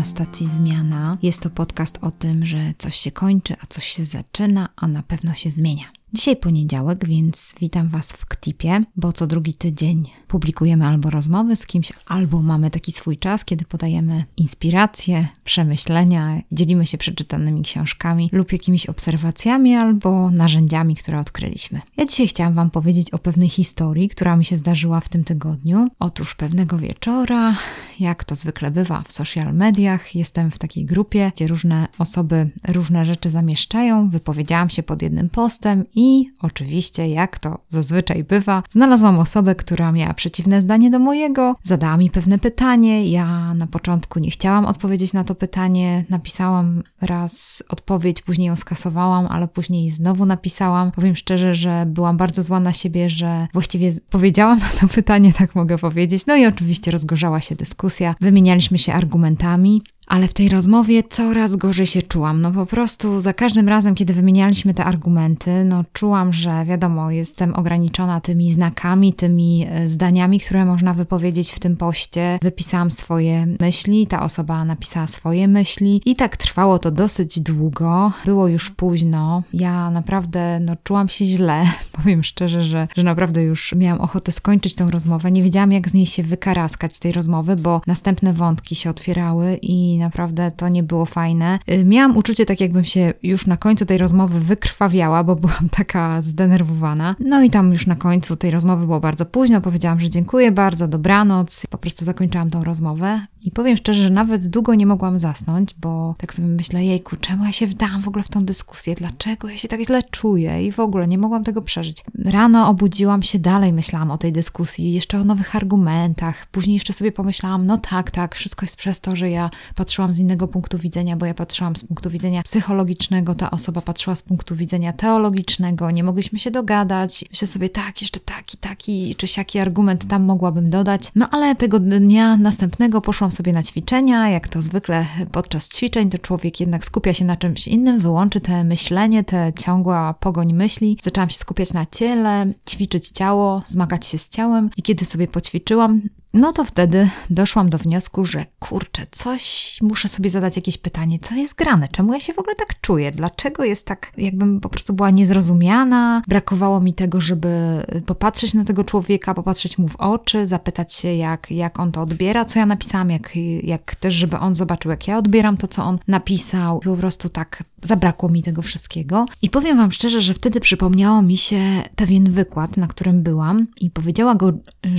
na stacji Zmiana. Jest to podcast o tym, że coś się kończy, a coś się zaczyna, a na pewno się zmienia. Dzisiaj poniedziałek, więc witam Was w Ktipie, bo co drugi tydzień publikujemy albo rozmowy z kimś, albo mamy taki swój czas, kiedy podajemy inspiracje, przemyślenia, dzielimy się przeczytanymi książkami lub jakimiś obserwacjami albo narzędziami, które odkryliśmy. Ja dzisiaj chciałam Wam powiedzieć o pewnej historii, która mi się zdarzyła w tym tygodniu. Otóż pewnego wieczora, jak to zwykle bywa w social mediach, jestem w takiej grupie, gdzie różne osoby różne rzeczy zamieszczają. Wypowiedziałam się pod jednym postem i oczywiście, jak to zazwyczaj bywa, znalazłam osobę, która miała przeciwne zdanie do mojego, zadała mi pewne pytanie. Ja na początku nie chciałam odpowiedzieć na to pytanie, napisałam raz odpowiedź, później ją skasowałam, ale później znowu napisałam. Powiem szczerze, że byłam bardzo zła na siebie, że właściwie powiedziałam na to pytanie, tak mogę powiedzieć. No i oczywiście rozgorzała się dyskusja, wymienialiśmy się argumentami ale w tej rozmowie coraz gorzej się czułam. No po prostu za każdym razem, kiedy wymienialiśmy te argumenty, no czułam, że wiadomo, jestem ograniczona tymi znakami, tymi e, zdaniami, które można wypowiedzieć w tym poście. Wypisałam swoje myśli, ta osoba napisała swoje myśli i tak trwało to dosyć długo. Było już późno. Ja naprawdę no, czułam się źle. Powiem szczerze, że, że naprawdę już miałam ochotę skończyć tą rozmowę. Nie wiedziałam, jak z niej się wykaraskać z tej rozmowy, bo następne wątki się otwierały i naprawdę to nie było fajne. Y, miałam uczucie tak, jakbym się już na końcu tej rozmowy wykrwawiała, bo byłam taka zdenerwowana. No i tam już na końcu tej rozmowy było bardzo późno. Powiedziałam, że dziękuję bardzo, dobranoc. Po prostu zakończyłam tą rozmowę i powiem szczerze, że nawet długo nie mogłam zasnąć, bo tak sobie myślę, jejku, czemu ja się wdałam w ogóle w tą dyskusję? Dlaczego ja się tak źle czuję? I w ogóle nie mogłam tego przeżyć. Rano obudziłam się, dalej myślałam o tej dyskusji, jeszcze o nowych argumentach. Później jeszcze sobie pomyślałam, no tak, tak, wszystko jest przez to, że ja patrzyłam z innego punktu widzenia, bo ja patrzyłam z punktu widzenia psychologicznego, ta osoba patrzyła z punktu widzenia teologicznego, nie mogliśmy się dogadać. Myślę sobie, tak, jeszcze taki, taki czy siaki argument tam mogłabym dodać. No ale tego dnia następnego poszłam sobie na ćwiczenia, jak to zwykle podczas ćwiczeń, to człowiek jednak skupia się na czymś innym, wyłączy te myślenie, te ciągła pogoń myśli. Zaczęłam się skupiać na ciele, ćwiczyć ciało, zmagać się z ciałem i kiedy sobie poćwiczyłam, no to wtedy doszłam do wniosku, że kurczę, coś muszę sobie zadać jakieś pytanie, co jest grane, czemu ja się w ogóle tak czuję, dlaczego jest tak, jakbym po prostu była niezrozumiana, brakowało mi tego, żeby popatrzeć na tego człowieka, popatrzeć mu w oczy, zapytać się, jak, jak on to odbiera, co ja napisałam, jak, jak też, żeby on zobaczył, jak ja odbieram to, co on napisał. Po prostu tak zabrakło mi tego wszystkiego. I powiem Wam szczerze, że wtedy przypomniało mi się pewien wykład, na którym byłam i powiedziała go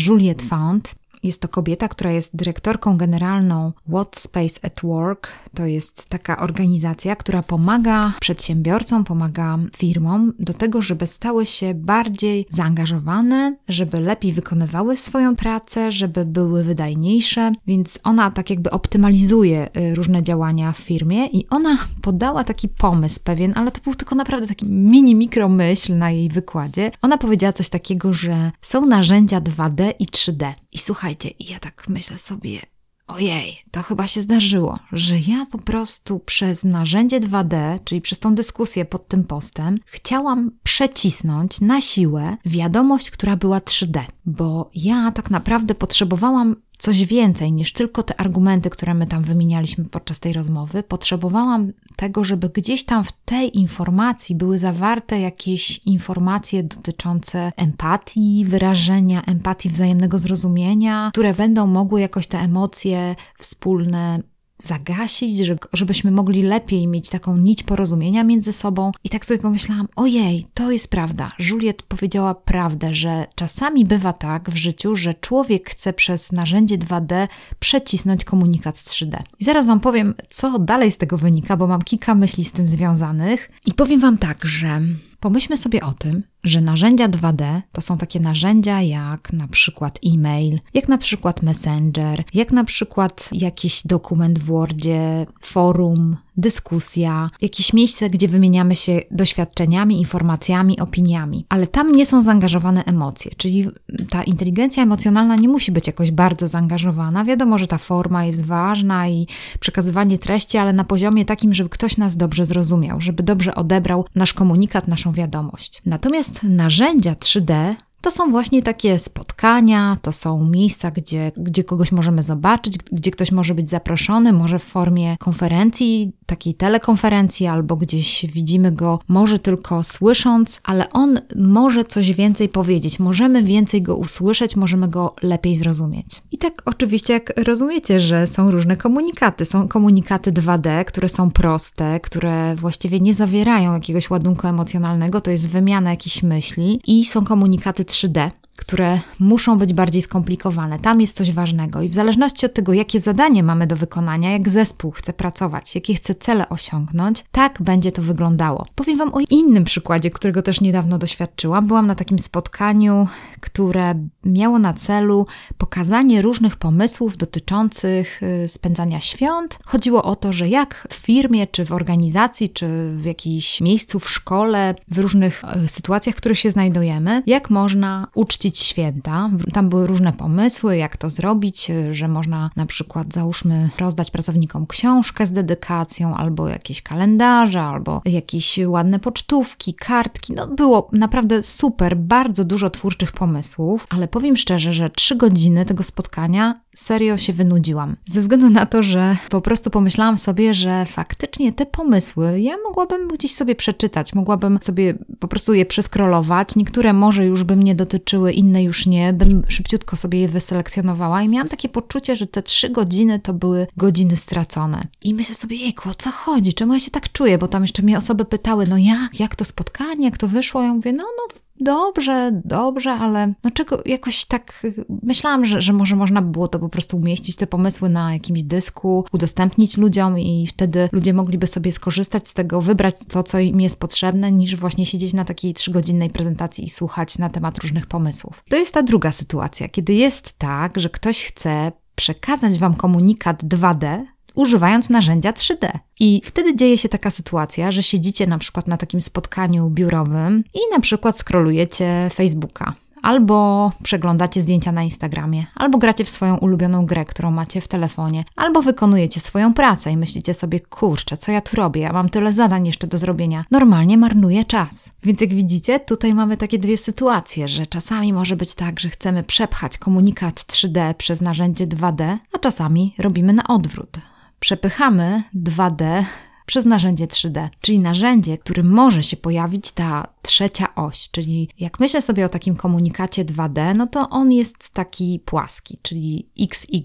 Juliette Found, jest to kobieta, która jest dyrektorką generalną What Space at Work. To jest taka organizacja, która pomaga przedsiębiorcom, pomaga firmom do tego, żeby stały się bardziej zaangażowane, żeby lepiej wykonywały swoją pracę, żeby były wydajniejsze. Więc ona tak jakby optymalizuje y, różne działania w firmie i ona podała taki pomysł pewien, ale to był tylko naprawdę taki mini mikromyśl na jej wykładzie. Ona powiedziała coś takiego, że są narzędzia 2D i 3D. I słuchajcie, ja tak myślę sobie, ojej, to chyba się zdarzyło, że ja po prostu przez narzędzie 2D, czyli przez tą dyskusję pod tym postem, chciałam przecisnąć na siłę wiadomość, która była 3D, bo ja tak naprawdę potrzebowałam coś więcej niż tylko te argumenty, które my tam wymienialiśmy podczas tej rozmowy. Potrzebowałam tego, żeby gdzieś tam w tej informacji były zawarte jakieś informacje dotyczące empatii, wyrażenia empatii, wzajemnego zrozumienia, które będą mogły jakoś te emocje wspólne zagasić, żeby, żebyśmy mogli lepiej mieć taką nić porozumienia między sobą. I tak sobie pomyślałam, ojej, to jest prawda. Juliet powiedziała prawdę, że czasami bywa tak w życiu, że człowiek chce przez narzędzie 2D przecisnąć komunikat z 3D. I zaraz Wam powiem, co dalej z tego wynika, bo mam kilka myśli z tym związanych. I powiem Wam tak, że pomyślmy sobie o tym, że narzędzia 2D to są takie narzędzia jak na przykład e-mail, jak na przykład Messenger, jak na przykład jakiś dokument w Wordzie, forum, dyskusja, jakieś miejsce, gdzie wymieniamy się doświadczeniami, informacjami, opiniami, ale tam nie są zaangażowane emocje, czyli ta inteligencja emocjonalna nie musi być jakoś bardzo zaangażowana. Wiadomo, że ta forma jest ważna i przekazywanie treści, ale na poziomie takim, żeby ktoś nas dobrze zrozumiał, żeby dobrze odebrał nasz komunikat, naszą wiadomość. Natomiast narzędzia 3D To są właśnie takie spotkania, to są miejsca, gdzie, gdzie kogoś możemy zobaczyć, gdzie ktoś może być zaproszony, może w formie konferencji, takiej telekonferencji, albo gdzieś widzimy go, może tylko słysząc, ale on może coś więcej powiedzieć, możemy więcej go usłyszeć, możemy go lepiej zrozumieć. I tak oczywiście, jak rozumiecie, że są różne komunikaty. Są komunikaty 2D, które są proste, które właściwie nie zawierają jakiegoś ładunku emocjonalnego, to jest wymiana jakichś myśli, i są komunikaty 3D, które muszą być bardziej skomplikowane. Tam jest coś ważnego i w zależności od tego, jakie zadanie mamy do wykonania, jak zespół chce pracować, jakie chce cele osiągnąć, tak będzie to wyglądało. Powiem Wam o innym przykładzie, którego też niedawno doświadczyłam. Byłam na takim spotkaniu, które miało na celu pokazanie różnych pomysłów dotyczących y, spędzania świąt. Chodziło o to, że jak w firmie, czy w organizacji, czy w jakimś miejscu, w szkole, w różnych y, sytuacjach, w których się znajdujemy, jak można uczcić uczcić święta. Tam były różne pomysły, jak to zrobić, że można na przykład, załóżmy, rozdać pracownikom książkę z dedykacją, albo jakieś kalendarze, albo jakieś ładne pocztówki, kartki. No było naprawdę super, bardzo dużo twórczych pomysłów, ale powiem szczerze, że trzy godziny tego spotkania serio się wynudziłam. Ze względu na to, że po prostu pomyślałam sobie, że faktycznie te pomysły ja mogłabym gdzieś sobie przeczytać, mogłabym sobie po prostu je przeskrolować. Niektóre może już by mnie dotyczyły, inne już nie, bym szybciutko sobie je wyselekcjonowała i miałam takie poczucie, że te trzy godziny to były godziny stracone. I myślę sobie, jejku, o co chodzi? Czemu ja się tak czuję? Bo tam jeszcze mnie osoby pytały, no jak, jak to spotkanie, jak to wyszło? Ja mówię, no, no dobrze, dobrze, ale no czego jakoś tak myślałam, że, że może można by było to po prostu umieścić, te pomysły na jakimś dysku, udostępnić ludziom i wtedy ludzie mogliby sobie skorzystać z tego, wybrać to, co im jest potrzebne, niż właśnie siedzieć na takiej trzygodzinnej prezentacji i słuchać na temat różnych pomysłów. To jest ta druga sytuacja, kiedy jest tak, że ktoś chce przekazać Wam komunikat 2D, używając narzędzia 3D. I wtedy dzieje się taka sytuacja, że siedzicie na przykład na takim spotkaniu biurowym i na przykład skrolujecie Facebooka albo przeglądacie zdjęcia na Instagramie, albo gracie w swoją ulubioną grę, którą macie w telefonie, albo wykonujecie swoją pracę i myślicie sobie, kurczę, co ja tu robię? Ja mam tyle zadań jeszcze do zrobienia. Normalnie marnuję czas. Więc jak widzicie, tutaj mamy takie dwie sytuacje, że czasami może być tak, że chcemy przepchać komunikat 3D przez narzędzie 2D, a czasami robimy na odwrót przepychamy 2D przez narzędzie 3D, czyli narzędzie, którym może się pojawić ta trzecia oś, czyli jak myślę sobie o takim komunikacie 2D, no to on jest taki płaski, czyli XY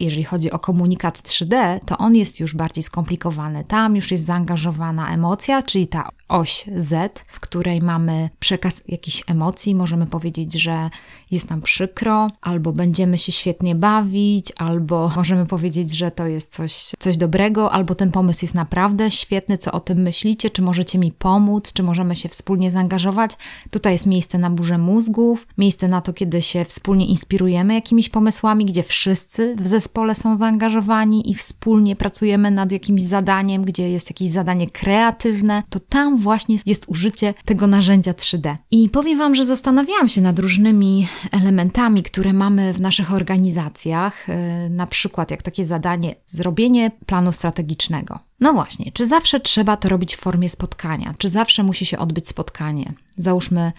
jeżeli chodzi o komunikat 3D, to on jest już bardziej skomplikowany. Tam już jest zaangażowana emocja, czyli ta oś Z, w której mamy przekaz jakichś emocji. Możemy powiedzieć, że jest nam przykro, albo będziemy się świetnie bawić, albo możemy powiedzieć, że to jest coś, coś dobrego, albo ten pomysł jest naprawdę świetny, co o tym myślicie, czy możecie mi pomóc, czy możemy się wspólnie zaangażować. Tutaj jest miejsce na burzę mózgów, miejsce na to, kiedy się wspólnie inspirujemy jakimiś pomysłami, gdzie wszyscy w zespole są zaangażowani i wspólnie pracujemy nad jakimś zadaniem, gdzie jest jakieś zadanie kreatywne, to tam właśnie jest użycie tego narzędzia 3D. I powiem Wam, że zastanawiałam się nad różnymi elementami, które mamy w naszych organizacjach, e, na przykład jak takie zadanie zrobienie planu strategicznego. No właśnie, czy zawsze trzeba to robić w formie spotkania? Czy zawsze musi się odbyć spotkanie? Załóżmy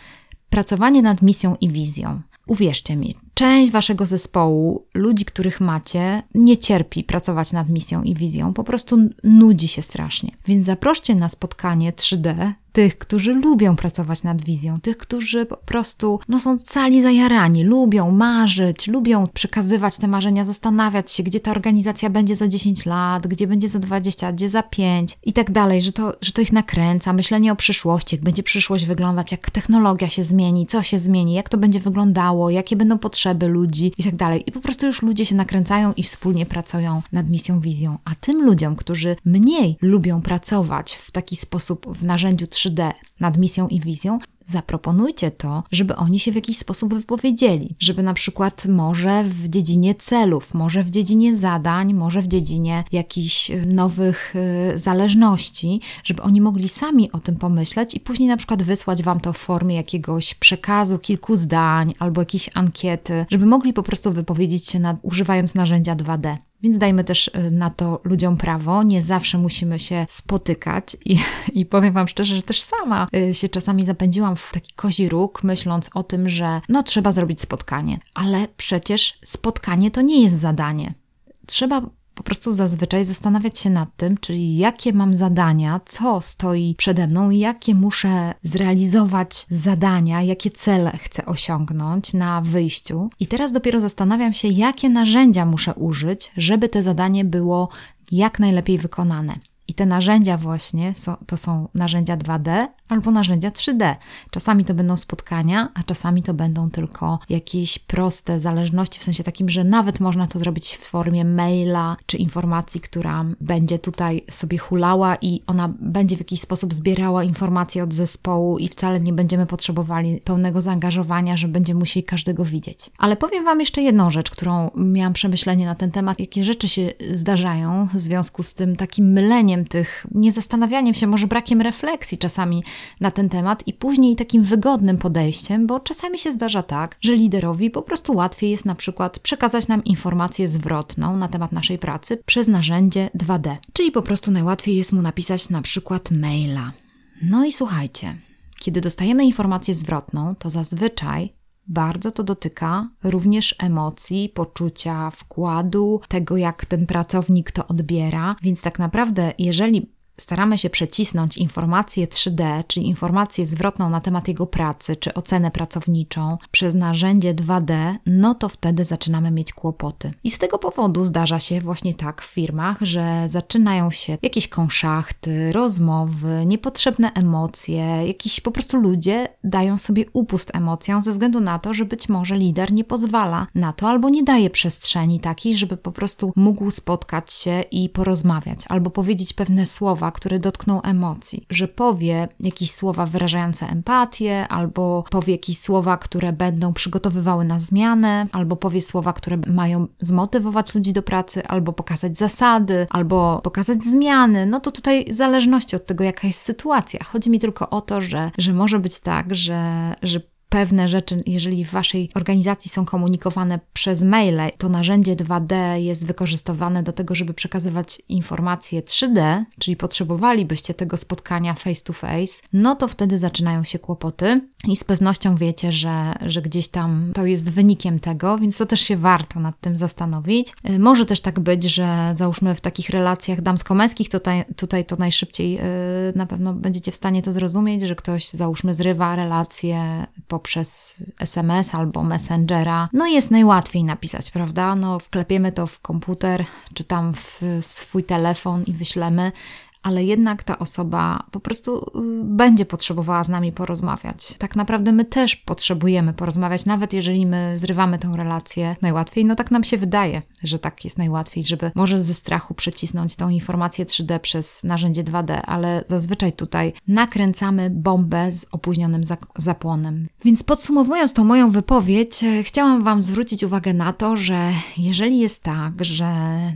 pracowanie nad misją i wizją. Uwierzcie mi, część waszego zespołu, ludzi, których macie, nie cierpi pracować nad misją i wizją, po prostu nudzi się strasznie. Więc zaproście na spotkanie 3D tych, którzy lubią pracować nad wizją, tych, którzy po prostu no, są cali zajarani, lubią marzyć, lubią przekazywać te marzenia, zastanawiać się, gdzie ta organizacja będzie za 10 lat, gdzie będzie za 20, gdzie za 5 i tak dalej, że to, że to ich nakręca, myślenie o przyszłości, jak będzie przyszłość wyglądać, jak technologia się zmieni, co się zmieni, jak to będzie wyglądało, jakie będą potrzeby ludzi i tak dalej. I po prostu już ludzie się nakręcają i wspólnie pracują nad misją, wizją. A tym ludziom, którzy mniej lubią pracować w taki sposób w narzędziu 3 3D nad misją i wizją, zaproponujcie to, żeby oni się w jakiś sposób wypowiedzieli, żeby na przykład może w dziedzinie celów, może w dziedzinie zadań, może w dziedzinie jakichś y, nowych y, zależności, żeby oni mogli sami o tym pomyśleć i później na przykład wysłać wam to w formie jakiegoś przekazu, kilku zdań albo jakiejś ankiety, żeby mogli po prostu wypowiedzieć się nad, używając narzędzia 2D. Więc dajmy też y, na to ludziom prawo. Nie zawsze musimy się spotykać i, i powiem Wam szczerze, że też sama y, się czasami zapędziłam w taki kozi róg, myśląc o tym, że no trzeba zrobić spotkanie. Ale przecież spotkanie to nie jest zadanie. Trzeba po prostu zazwyczaj zastanawiać się nad tym, czyli jakie mam zadania, co stoi przede mną, jakie muszę zrealizować zadania, jakie cele chcę osiągnąć na wyjściu. I teraz dopiero zastanawiam się, jakie narzędzia muszę użyć, żeby te zadanie było jak najlepiej wykonane. I te narzędzia właśnie to są narzędzia 2D albo narzędzia 3D. Czasami to będą spotkania, a czasami to będą tylko jakieś proste zależności, w sensie takim, że nawet można to zrobić w formie maila czy informacji, która będzie tutaj sobie hulała i ona będzie w jakiś sposób zbierała informacje od zespołu i wcale nie będziemy potrzebowali pełnego zaangażowania, że będziemy musieli każdego widzieć. Ale powiem Wam jeszcze jedną rzecz, którą miałam przemyślenie na ten temat, jakie rzeczy się zdarzają w związku z tym takim myleniem tych, nie zastanawianiem się, może brakiem refleksji czasami na ten temat i później takim wygodnym podejściem, bo czasami się zdarza tak, że liderowi po prostu łatwiej jest na przykład przekazać nam informację zwrotną na temat naszej pracy przez narzędzie 2D. Czyli po prostu najłatwiej jest mu napisać na przykład maila. No i słuchajcie, kiedy dostajemy informację zwrotną, to zazwyczaj bardzo to dotyka również emocji, poczucia wkładu, tego jak ten pracownik to odbiera. Więc tak naprawdę, jeżeli staramy się przecisnąć informację 3D, czyli informację zwrotną na temat jego pracy, czy ocenę pracowniczą przez narzędzie 2D, no to wtedy zaczynamy mieć kłopoty. I z tego powodu zdarza się właśnie tak w firmach, że zaczynają się jakieś konszachty, rozmowy, niepotrzebne emocje, jakiś po prostu ludzie dają sobie upust emocjom ze względu na to, że być może lider nie pozwala na to albo nie daje przestrzeni takiej, żeby po prostu mógł spotkać się i porozmawiać, albo powiedzieć pewne słowa, słowa, które dotkną emocji, że powie jakieś słowa wyrażające empatię, albo powie jakieś słowa, które będą przygotowywały na zmianę, albo powie słowa, które mają zmotywować ludzi do pracy, albo pokazać zasady, albo pokazać zmiany. No to tutaj w zależności od tego, jaka jest sytuacja. Chodzi mi tylko o to, że, że może być tak, że, że pewne rzeczy, jeżeli w Waszej organizacji są komunikowane przez maile, to narzędzie 2D jest wykorzystywane do tego, żeby przekazywać informacje 3D, czyli potrzebowalibyście tego spotkania face to face, no to wtedy zaczynają się kłopoty i z pewnością wiecie, że, że gdzieś tam to jest wynikiem tego, więc to też się warto nad tym zastanowić. Y, może też tak być, że załóżmy w takich relacjach damsko-męskich, tutaj, tutaj to najszybciej yy, na pewno będziecie w stanie to zrozumieć, że ktoś załóżmy zrywa relacje po poprzez SMS albo Messengera, no jest najłatwiej napisać, prawda? No wklepiemy to w komputer, czy tam w swój telefon i wyślemy ale jednak ta osoba po prostu y, będzie potrzebowała z nami porozmawiać. Tak naprawdę my też potrzebujemy porozmawiać, nawet jeżeli my zrywamy tę relację najłatwiej, no tak nam się wydaje, że tak jest najłatwiej, żeby może ze strachu przecisnąć tą informację 3D przez narzędzie 2D, ale zazwyczaj tutaj nakręcamy bombę z opóźnionym zapłonem. Więc podsumowując tą moją wypowiedź, e, chciałam Wam zwrócić uwagę na to, że jeżeli jest tak, że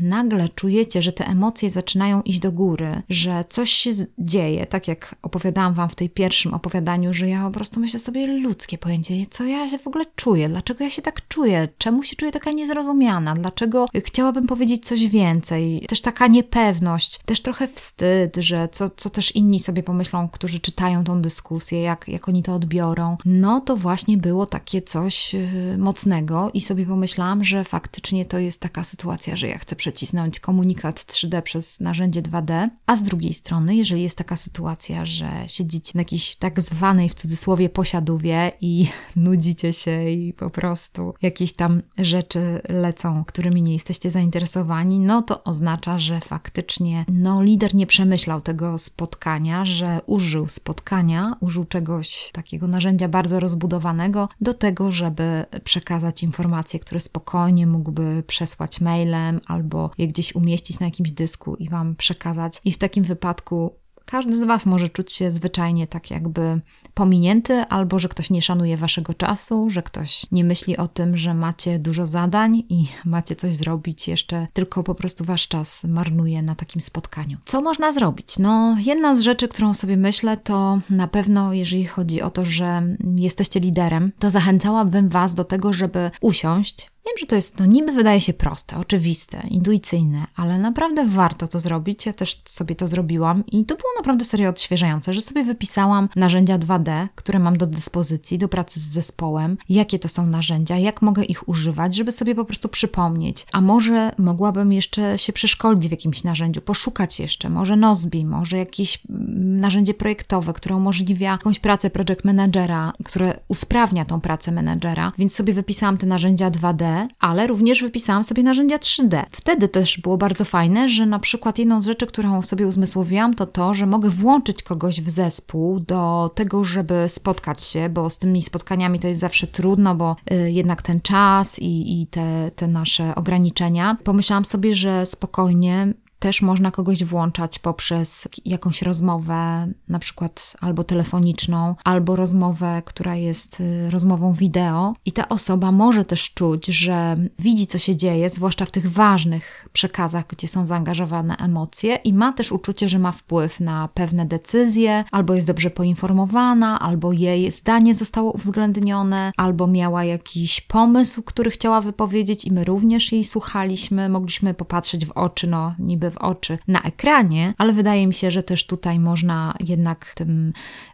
nagle czujecie, że te emocje zaczynają iść do góry, że coś się dzieje, tak jak opowiadałam Wam w tej pierwszym opowiadaniu, że ja po prostu myślę sobie ludzkie pojęcie, co ja się w ogóle czuję, dlaczego ja się tak czuję, czemu się czuję taka niezrozumiana, dlaczego chciałabym powiedzieć coś więcej, też taka niepewność, też trochę wstyd, że co, co też inni sobie pomyślą, którzy czytają tą dyskusję, jak, jak oni to odbiorą, no to właśnie było takie coś yy, mocnego i sobie pomyślałam, że faktycznie to jest taka sytuacja, że ja chcę przecisnąć komunikat 3D przez narzędzie 2D, a z drugiej strony, jeżeli jest taka sytuacja, że siedzicie na jakiejś tak zwanej w cudzysłowie posiadówie i nudzicie się i po prostu jakieś tam rzeczy lecą, którymi nie jesteście zainteresowani, no to oznacza, że faktycznie no, lider nie przemyślał tego spotkania, że użył spotkania, użył czegoś takiego narzędzia bardzo rozbudowanego do tego, żeby przekazać informacje, które spokojnie mógłby przesłać mailem albo je gdzieś umieścić na jakimś dysku i Wam przekazać. I w takim wypadku każdy z Was może czuć się zwyczajnie tak jakby pominięty, albo że ktoś nie szanuje Waszego czasu, że ktoś nie myśli o tym, że macie dużo zadań i macie coś zrobić, jeszcze tylko po prostu Wasz czas marnuje na takim spotkaniu. Co można zrobić? No, jedna z rzeczy, którą sobie myślę, to na pewno, jeżeli chodzi o to, że jesteście liderem, to zachęcałabym Was do tego, żeby usiąść Wiem, że to jest, no niby wydaje się proste, oczywiste, intuicyjne, ale naprawdę warto to zrobić. Ja też sobie to zrobiłam i to było naprawdę serio odświeżające, że sobie wypisałam narzędzia 2D, które mam do dyspozycji do pracy z zespołem, jakie to są narzędzia, jak mogę ich używać, żeby sobie po prostu przypomnieć. A może mogłabym jeszcze się przeszkolić w jakimś narzędziu, poszukać jeszcze, może Nozbi, może jakieś mm, narzędzie projektowe, które umożliwia jakąś pracę project managera, które usprawnia tą pracę menedżera, więc sobie wypisałam te narzędzia 2D, ale również wypisałam sobie narzędzia 3D. Wtedy też było bardzo fajne, że na przykład jedną z rzeczy, którą sobie uzmysłowiłam, to to, że mogę włączyć kogoś w zespół do tego, żeby spotkać się, bo z tymi spotkaniami to jest zawsze trudno, bo y, jednak ten czas i, i te, te nasze ograniczenia. Pomyślałam sobie, że spokojnie też można kogoś włączać poprzez jakąś rozmowę, na przykład albo telefoniczną, albo rozmowę, która jest y, rozmową wideo, i ta osoba może też czuć, że widzi, co się dzieje, zwłaszcza w tych ważnych przekazach, gdzie są zaangażowane emocje, i ma też uczucie, że ma wpływ na pewne decyzje, albo jest dobrze poinformowana, albo jej zdanie zostało uwzględnione, albo miała jakiś pomysł, który chciała wypowiedzieć, i my również jej słuchaliśmy, mogliśmy popatrzeć w oczy, no niby w oczy na ekranie, ale wydaje mi się, że też tutaj można jednak w tym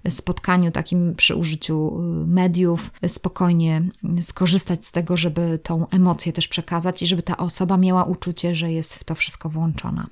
spotkaniu takim przy użyciu y, mediów spokojnie skorzystać z tego, żeby tą emocję też przekazać i żeby ta osoba miała uczucie, że jest w to wszystko włączona.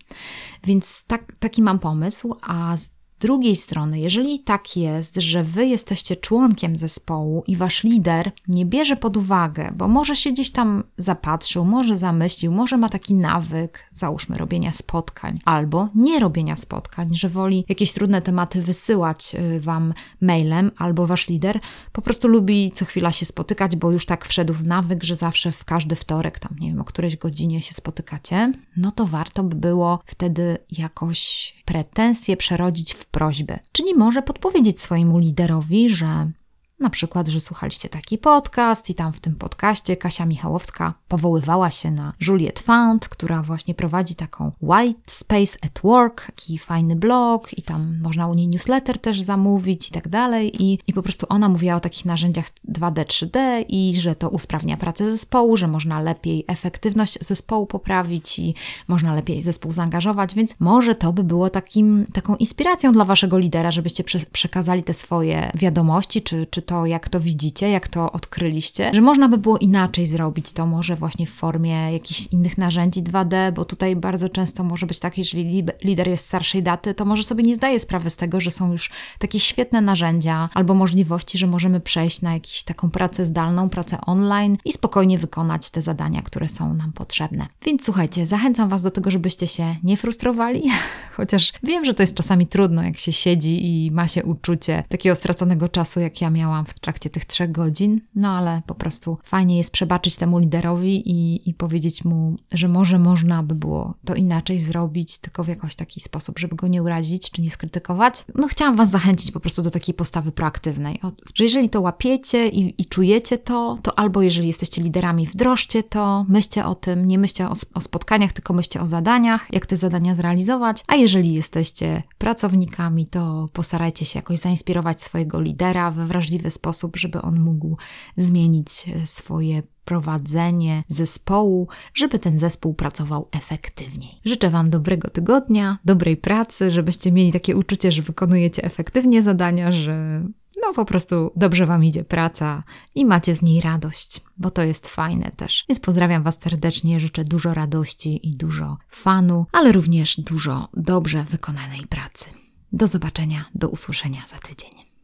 Więc tak, taki mam pomysł, a drugiej strony, jeżeli tak jest, że wy jesteście członkiem zespołu i wasz lider nie bierze pod uwagę, bo może się gdzieś tam zapatrzył, może zamyślił, może ma taki nawyk, załóżmy, robienia spotkań, albo nie robienia spotkań, że woli jakieś trudne tematy wysyłać y, wam mailem, albo wasz lider po prostu lubi co chwila się spotykać, bo już tak wszedł w nawyk, że zawsze w każdy wtorek, tam nie wiem, o którejś godzinie się spotykacie, no to warto by było wtedy jakoś pretensje przerodzić w prośby. Czyli może podpowiedzieć swojemu liderowi, że na przykład, że słuchaliście taki podcast i tam w tym podcaście Kasia Michałowska powoływała się na Juliet Found, która właśnie prowadzi taką White Space at Work, taki fajny blog i tam można u niej newsletter też zamówić i tak dalej. I, I po prostu ona mówiła o takich narzędziach 2D, 3D i że to usprawnia pracę zespołu, że można lepiej efektywność zespołu poprawić i można lepiej zespół zaangażować, więc może to by było takim, taką inspiracją dla waszego lidera, żebyście prze, przekazali te swoje wiadomości, czy, czy to to, jak to widzicie, jak to odkryliście, że można by było inaczej zrobić to, może właśnie w formie jakichś innych narzędzi 2D, bo tutaj bardzo często może być tak, jeżeli lider jest starszej daty, to może sobie nie zdaje sprawy z tego, że są już takie świetne narzędzia albo możliwości, że możemy przejść na jakąś taką pracę zdalną, pracę online i spokojnie wykonać te zadania, które są nam potrzebne. Więc słuchajcie, zachęcam Was do tego, żebyście się nie frustrowali, chociaż wiem, że to jest czasami trudno, jak się siedzi i ma się uczucie takiego straconego czasu, jak ja miałam w trakcie tych trzech godzin, no ale po prostu fajnie jest przebaczyć temu liderowi i, i powiedzieć mu, że może można by było to inaczej zrobić, tylko w jakiś taki sposób, żeby go nie urazić czy nie skrytykować. No chciałam Was zachęcić po prostu do takiej postawy proaktywnej, że jeżeli to łapiecie i, i czujecie to, to albo jeżeli jesteście liderami, wdrożcie to, myślcie o tym, nie myślcie o, o spotkaniach, tylko myślcie o zadaniach, jak te zadania zrealizować, a jeżeli jesteście pracownikami, to postarajcie się jakoś zainspirować swojego lidera we sposób, żeby on mógł zmienić e, swoje prowadzenie zespołu, żeby ten zespół pracował efektywniej. Życzę Wam dobrego tygodnia, dobrej pracy, żebyście mieli takie uczucie, że wykonujecie efektywnie zadania, że no po prostu dobrze Wam idzie praca i macie z niej radość, bo to jest fajne też. Więc pozdrawiam Was serdecznie, życzę dużo radości i dużo fanu, ale również dużo dobrze wykonanej pracy. Do zobaczenia, do usłyszenia za tydzień.